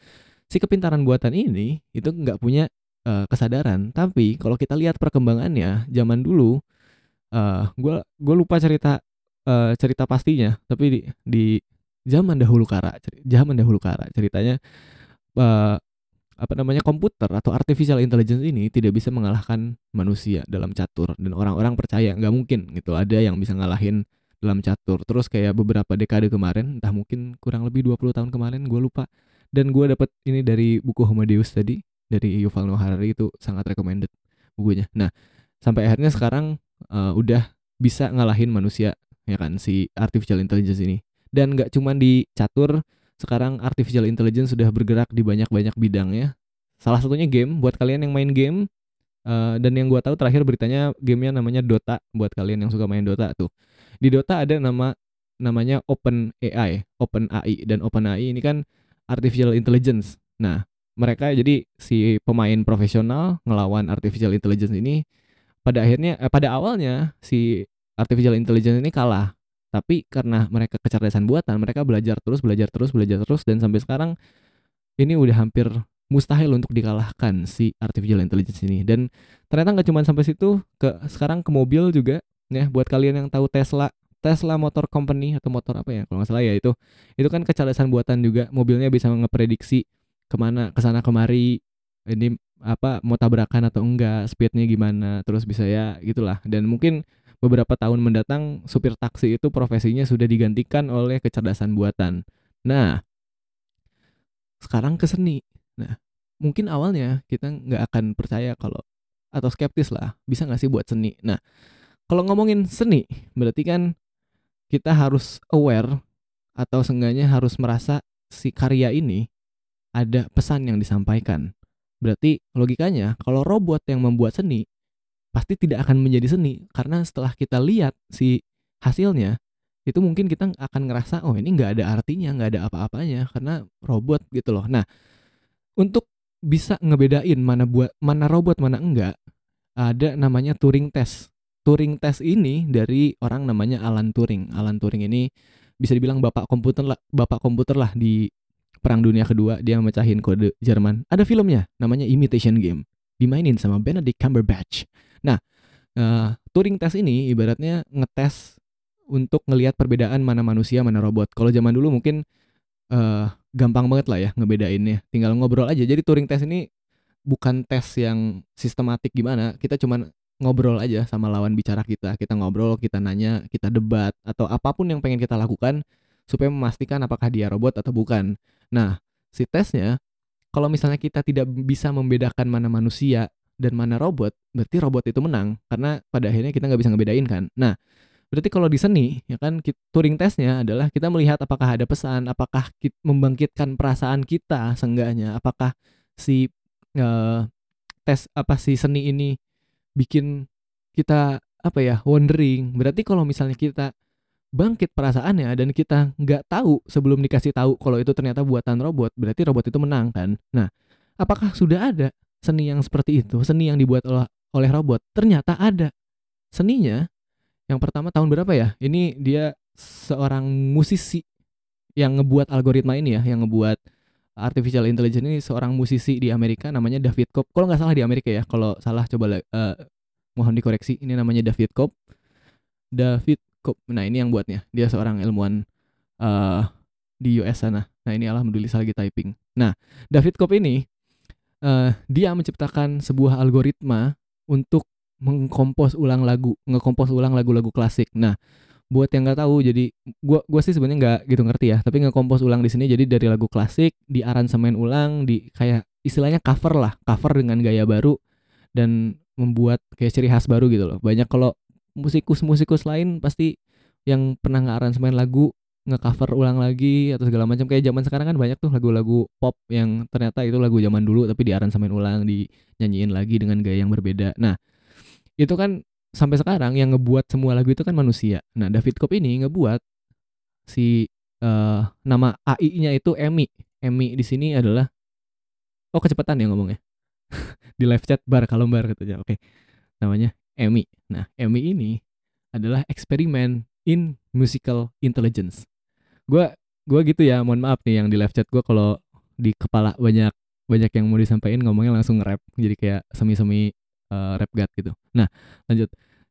si kepintaran buatan ini itu nggak punya uh, kesadaran. Tapi kalau kita lihat perkembangannya zaman dulu, uh, gue gue lupa cerita uh, cerita pastinya. Tapi di, di zaman dahulu kara, zaman dahulu kara ceritanya uh, apa namanya komputer atau artificial intelligence ini tidak bisa mengalahkan manusia dalam catur dan orang-orang percaya nggak mungkin gitu ada yang bisa ngalahin dalam catur. Terus kayak beberapa dekade kemarin, entah mungkin kurang lebih 20 tahun kemarin, gue lupa. Dan gue dapet ini dari buku Homo Deus tadi, dari Yuval Noah Harari itu sangat recommended bukunya. Nah, sampai akhirnya sekarang uh, udah bisa ngalahin manusia, ya kan, si artificial intelligence ini. Dan gak cuman di catur, sekarang artificial intelligence sudah bergerak di banyak-banyak bidang ya. Salah satunya game, buat kalian yang main game, Uh, dan yang gue tahu terakhir beritanya gamenya namanya Dota buat kalian yang suka main Dota tuh di Dota ada nama namanya Open AI, Open AI dan Open AI ini kan artificial intelligence. Nah, mereka jadi si pemain profesional ngelawan artificial intelligence ini pada akhirnya eh, pada awalnya si artificial intelligence ini kalah. Tapi karena mereka kecerdasan buatan, mereka belajar terus, belajar terus, belajar terus dan sampai sekarang ini udah hampir mustahil untuk dikalahkan si artificial intelligence ini. Dan ternyata nggak cuma sampai situ, ke sekarang ke mobil juga ya buat kalian yang tahu Tesla Tesla Motor Company atau motor apa ya kalau nggak salah ya itu itu kan kecerdasan buatan juga mobilnya bisa ngeprediksi ke mana ke sana kemari ini apa mau tabrakan atau enggak speednya gimana terus bisa ya gitulah. Dan mungkin beberapa tahun mendatang supir taksi itu profesinya sudah digantikan oleh kecerdasan buatan. Nah sekarang ke seni. Nah mungkin awalnya kita nggak akan percaya kalau atau skeptis lah bisa nggak sih buat seni? Nah kalau ngomongin seni, berarti kan kita harus aware atau seenggaknya harus merasa si karya ini ada pesan yang disampaikan. Berarti logikanya kalau robot yang membuat seni pasti tidak akan menjadi seni karena setelah kita lihat si hasilnya itu mungkin kita akan ngerasa oh ini nggak ada artinya nggak ada apa-apanya karena robot gitu loh. Nah untuk bisa ngebedain mana buat mana robot mana enggak ada namanya Turing test Turing test ini dari orang namanya Alan Turing. Alan Turing ini bisa dibilang bapak komputer lah, bapak komputer lah di Perang Dunia Kedua. Dia mecahin kode Jerman. Ada filmnya, namanya Imitation Game. Dimainin sama Benedict Cumberbatch. Nah, uh, Turing test ini ibaratnya ngetes untuk ngelihat perbedaan mana manusia mana robot. Kalau zaman dulu mungkin uh, gampang banget lah ya ngebedainnya. Tinggal ngobrol aja. Jadi Turing test ini bukan tes yang sistematik gimana. Kita cuman ngobrol aja sama lawan bicara kita. Kita ngobrol, kita nanya, kita debat atau apa pun yang pengen kita lakukan supaya memastikan apakah dia robot atau bukan. Nah, si tesnya kalau misalnya kita tidak bisa membedakan mana manusia dan mana robot, berarti robot itu menang karena pada akhirnya kita nggak bisa ngebedain kan. Nah, berarti kalau di seni ya kan Turing tesnya adalah kita melihat apakah ada pesan, apakah kita membangkitkan perasaan kita seenggaknya, apakah si uh, tes apa si seni ini bikin kita apa ya wondering. Berarti kalau misalnya kita bangkit perasaannya dan kita nggak tahu sebelum dikasih tahu kalau itu ternyata buatan robot berarti robot itu menang kan? Nah apakah sudah ada seni yang seperti itu seni yang dibuat oleh oleh robot? Ternyata ada. Seninya yang pertama tahun berapa ya? Ini dia seorang musisi yang ngebuat algoritma ini ya yang ngebuat artificial intelligence ini seorang musisi di Amerika namanya David Cobb. Kalau nggak salah di Amerika ya, kalau salah coba uh, mohon dikoreksi. Ini namanya David Cobb. David Cobb. Nah ini yang buatnya. Dia seorang ilmuwan uh, di US sana. Nah ini alhamdulillah lagi typing. Nah, David Cope ini eh, dia menciptakan sebuah algoritma untuk mengkompos ulang lagu, ngekompos ulang lagu-lagu klasik. Nah, buat yang nggak tahu, jadi gua gua sih sebenarnya nggak gitu ngerti ya, tapi ngekompos ulang di sini jadi dari lagu klasik di aransemen ulang, di kayak istilahnya cover lah, cover dengan gaya baru dan membuat kayak ciri khas baru gitu loh. Banyak kalau musikus-musikus lain pasti yang pernah nge-aransemen lagu nge-cover ulang lagi atau segala macam kayak zaman sekarang kan banyak tuh lagu-lagu pop yang ternyata itu lagu zaman dulu tapi di aransemen ulang dinyanyiin lagi dengan gaya yang berbeda. Nah, itu kan sampai sekarang yang ngebuat semua lagu itu kan manusia. Nah, David Cope ini ngebuat si eh, nama AI-nya itu Emi. Emi di sini adalah oh kecepatan ya ngomongnya. di live chat bar kalau bar katanya. Oke. Namanya Emi. Nah, Emi ini adalah eksperimen in musical intelligence. Gua gua gitu ya, mohon maaf nih yang di live chat gua kalau di kepala banyak banyak yang mau disampaikan ngomongnya langsung nge-rap jadi kayak semi-semi eh, rap god gitu. Nah, lanjut.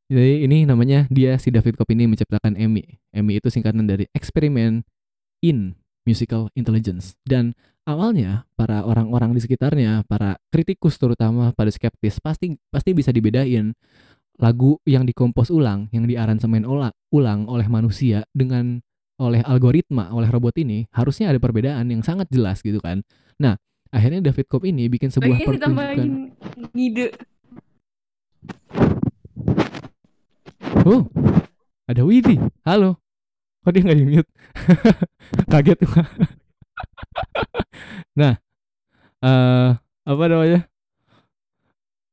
Jadi ini namanya dia si David Cope ini menciptakan EMI. EMI itu singkatan dari eksperimen in musical intelligence. Dan awalnya para orang-orang di sekitarnya, para kritikus terutama pada skeptis pasti pasti bisa dibedain lagu yang dikompos ulang, yang diaransemen ulang oleh manusia dengan oleh algoritma, oleh robot ini harusnya ada perbedaan yang sangat jelas gitu kan. Nah, akhirnya David Cope ini bikin sebuah Lagi pertunjukan. ditambahin Oh, ada Widi. Halo. Kok dia nggak di mute? Kaget gua. nah, eh apa namanya?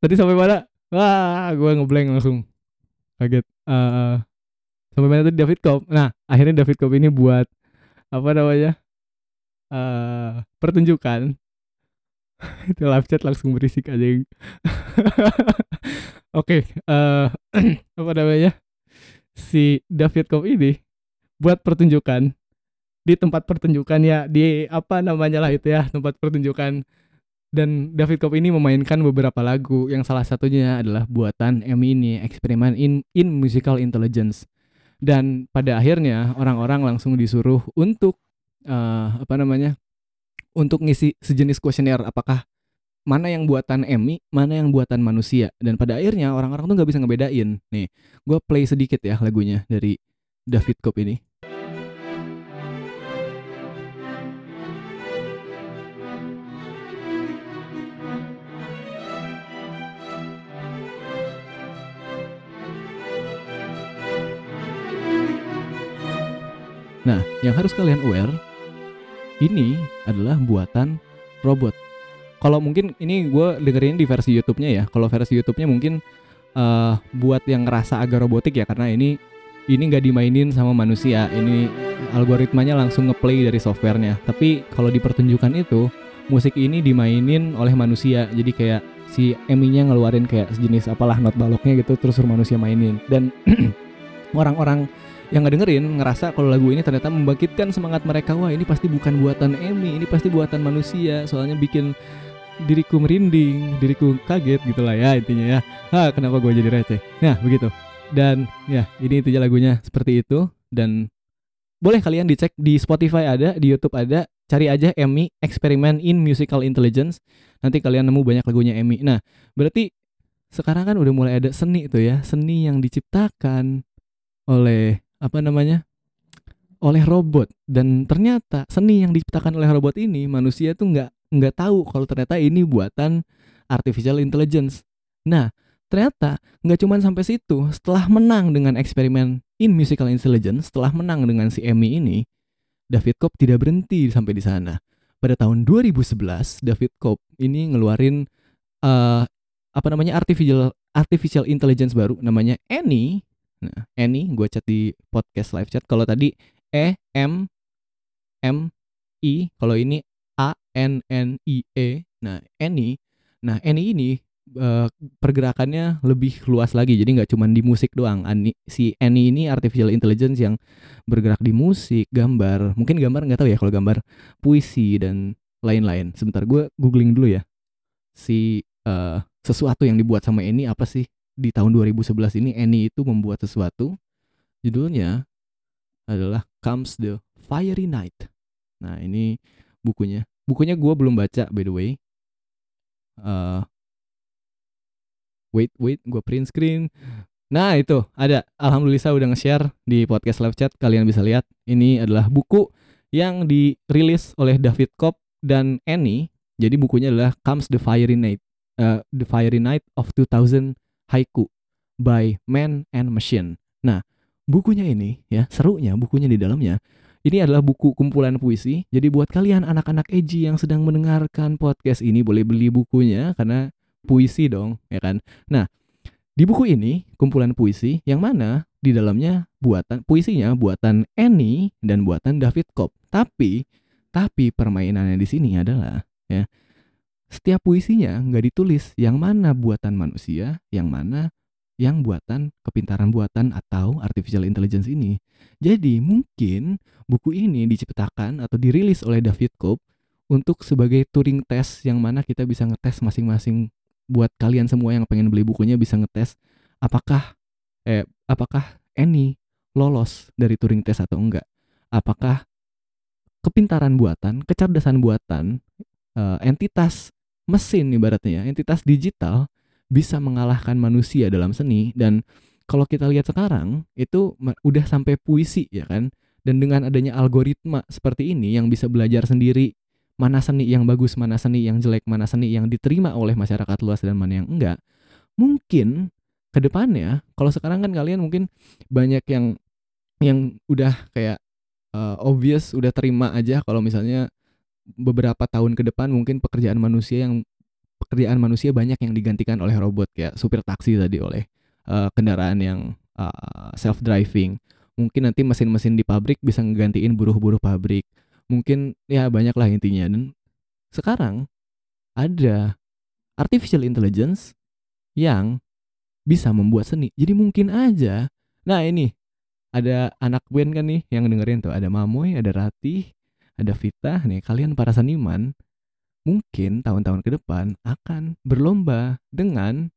Tadi sampai mana? Wah, gua ngeblank langsung. Kaget. Eh sampai mana tadi David Cope? Nah, akhirnya David Cope ini buat apa namanya? eh pertunjukan. Itu live chat langsung berisik aja. Oke, eh apa namanya? Si David Cope ini buat pertunjukan di tempat pertunjukan ya di apa namanya lah itu ya tempat pertunjukan. Dan David Cope ini memainkan beberapa lagu. Yang salah satunya adalah buatan Emmy ini eksperimen in in musical intelligence. Dan pada akhirnya orang-orang langsung disuruh untuk eh, apa namanya untuk ngisi sejenis kuesioner. Apakah mana yang buatan Emmy mana yang buatan manusia. Dan pada akhirnya orang-orang tuh nggak bisa ngebedain. Nih gue play sedikit ya lagunya dari David Cope ini. Nah, yang harus kalian aware, ini adalah buatan robot. Kalau mungkin ini gue dengerin di versi YouTube-nya ya. Kalau versi YouTube-nya mungkin eh buat yang ngerasa agak robotik ya, karena ini ini nggak dimainin sama manusia. Ini algoritmanya langsung ngeplay dari softwarenya. Tapi kalau di pertunjukan itu, musik ini dimainin oleh manusia. Jadi kayak si Emi-nya ngeluarin kayak sejenis apalah not baloknya gitu, terus suruh manusia mainin. Dan orang-orang yang ngedengerin ngerasa kalau lagu ini ternyata membangkitkan semangat mereka. Wah ini pasti bukan buatan Emmy ini pasti buatan manusia. Soalnya bikin diriku merinding diriku kaget gitulah ya intinya ya. Ha kenapa gue jadi receh? Nah begitu. Dan ya ini intinya lagunya seperti itu. Dan boleh kalian dicek di Spotify ada di YouTube ada. Cari aja Emmy eksperimen in musical intelligence. Nanti kalian nemu banyak lagunya Emmy. Nah berarti sekarang kan udah mulai ada seni tuh ya. Seni yang diciptakan oleh apa namanya oleh robot dan ternyata seni yang diciptakan oleh robot ini manusia tuh nggak nggak tahu kalau ternyata ini buatan artificial intelligence. Nah ternyata nggak cuman sampai situ setelah menang dengan eksperimen in musical intelligence setelah menang dengan si Emmy ini David Cope tidak berhenti sampai di sana. Pada tahun 2011 David Cope ini ngeluarin eh apa namanya artificial artificial intelligence baru namanya Annie Nah, Annie gue chat di podcast live chat. Kalau tadi E M M I, kalau ini A N N I E. Nah, Annie. Nah, Annie ini eh, pergerakannya lebih luas lagi. Jadi nggak cuma di musik doang. Ani, si Annie ini artificial intelligence yang bergerak di musik, gambar. Mungkin gambar nggak tahu ya kalau gambar puisi dan lain-lain. Sebentar gue googling dulu ya. Si eh, sesuatu yang dibuat sama Annie apa sih? Di tahun 2011 ini Annie itu membuat sesuatu judulnya adalah Comes the Fiery Night. Nah, ini bukunya. bukunya gue belum baca by the way. Eh, wait wait, gue print screen. Nah itu ada, alhamdulillah udah nge-share di podcast live chat. Kalian bisa lihat ini adalah buku yang dirilis oleh David Kopp dan Annie. Jadi bukunya adalah Comes the Fiery Night, eh, The Fiery Night of 2000 Haiku by Man and Machine. Nah, bukunya ini ya serunya bukunya di dalamnya ini adalah buku kumpulan puisi. Jadi buat kalian anak-anak edgy yang sedang mendengarkan podcast ini boleh beli bukunya karena puisi dong, ya kan? Nah, di buku ini kumpulan puisi yang mana di dalamnya buatan puisinya buatan Annie dan buatan David Kopp. Tapi tapi permainannya di sini adalah ya setiap puisinya nggak ditulis yang mana buatan manusia, yang mana yang buatan kepintaran buatan atau artificial intelligence ini. Jadi mungkin buku ini diciptakan atau dirilis oleh David Kopp untuk sebagai Turing test yang mana kita bisa ngetes masing-masing buat kalian semua yang pengen beli bukunya bisa ngetes apakah eh apakah Annie lolos dari Turing test atau enggak. Apakah kepintaran buatan, kecerdasan buatan, eh, entitas mesin ibaratnya ya, entitas digital bisa mengalahkan manusia dalam seni. Dan kalau kita lihat sekarang itu udah sampai puisi ya kan? Dan dengan adanya algoritma seperti ini yang bisa belajar sendiri mana seni yang bagus mana seni yang jelek mana seni yang diterima oleh masyarakat luas dan mana yang enggak mungkin ke depannya kalau sekarang kan kalian mungkin banyak yang yang udah kayak uh, obvious udah terima aja kalau misalnya beberapa tahun ke depan mungkin pekerjaan manusia yang pekerjaan manusia banyak yang digantikan oleh robot kayak supir taksi tadi oleh uh, kendaraan yang uh, self driving. Mungkin nanti mesin-mesin di pabrik bisa ngegantiin buruh-buruh pabrik. Mungkin ya banyak lah intinya. Dan sekarang ada artificial intelligence yang bisa membuat seni. Jadi mungkin aja. Nah ini ada anak band kan nih yang dengerin tuh. Ada Mamoy, ada Ratih, ada Vita. Nih kalian para seniman mungkin tahun-tahun ke depan akan berlomba dengan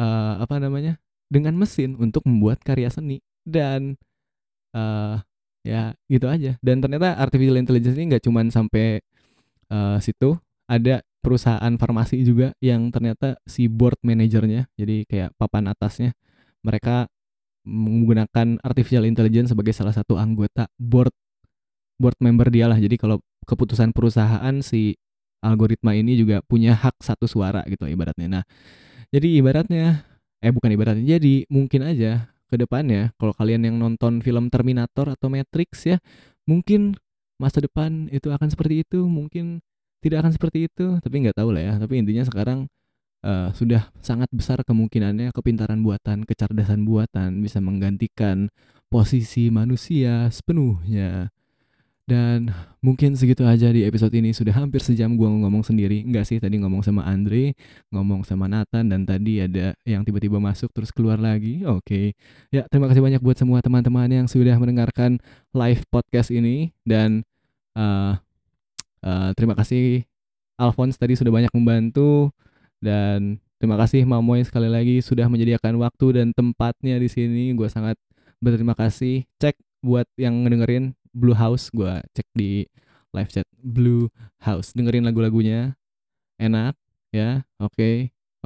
uh, apa namanya dengan mesin untuk membuat karya seni dan uh, ya gitu aja dan ternyata artificial intelligence ini nggak cuman sampai uh, situ ada perusahaan farmasi juga yang ternyata si board manajernya jadi kayak papan atasnya mereka menggunakan artificial intelligence sebagai salah satu anggota board board member dia lah jadi kalau keputusan perusahaan si algoritma ini juga punya hak satu suara gitu ibaratnya. Nah, jadi ibaratnya eh bukan ibaratnya jadi mungkin aja ke depannya kalau kalian yang nonton film Terminator atau Matrix ya, mungkin masa depan itu akan seperti itu, mungkin tidak akan seperti itu, tapi nggak tahu lah ya. Tapi intinya sekarang uh, sudah sangat besar kemungkinannya kepintaran buatan, kecerdasan buatan bisa menggantikan posisi manusia sepenuhnya. Dan mungkin segitu aja di episode ini sudah hampir sejam gua ngomong sendiri. Enggak sih tadi ngomong sama Andre, ngomong sama Nathan dan tadi ada yang tiba-tiba masuk terus keluar lagi. Oke. Okay. Ya, terima kasih banyak buat semua teman-teman yang sudah mendengarkan live podcast ini dan uh, uh, terima kasih Alphonse tadi sudah banyak membantu dan terima kasih Mamoy sekali lagi sudah menyediakan waktu dan tempatnya di sini. Gua sangat berterima kasih. Cek buat yang ngedengerin Blue House gue cek di live chat. Blue House dengerin lagu-lagunya. Enak ya oke. Okay.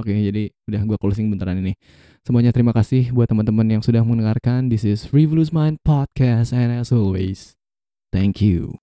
oke okay, jadi udah gue closing bentaran ini. Semuanya terima kasih buat teman-teman yang sudah mendengarkan. This is Frivolous Mind Podcast and as always thank you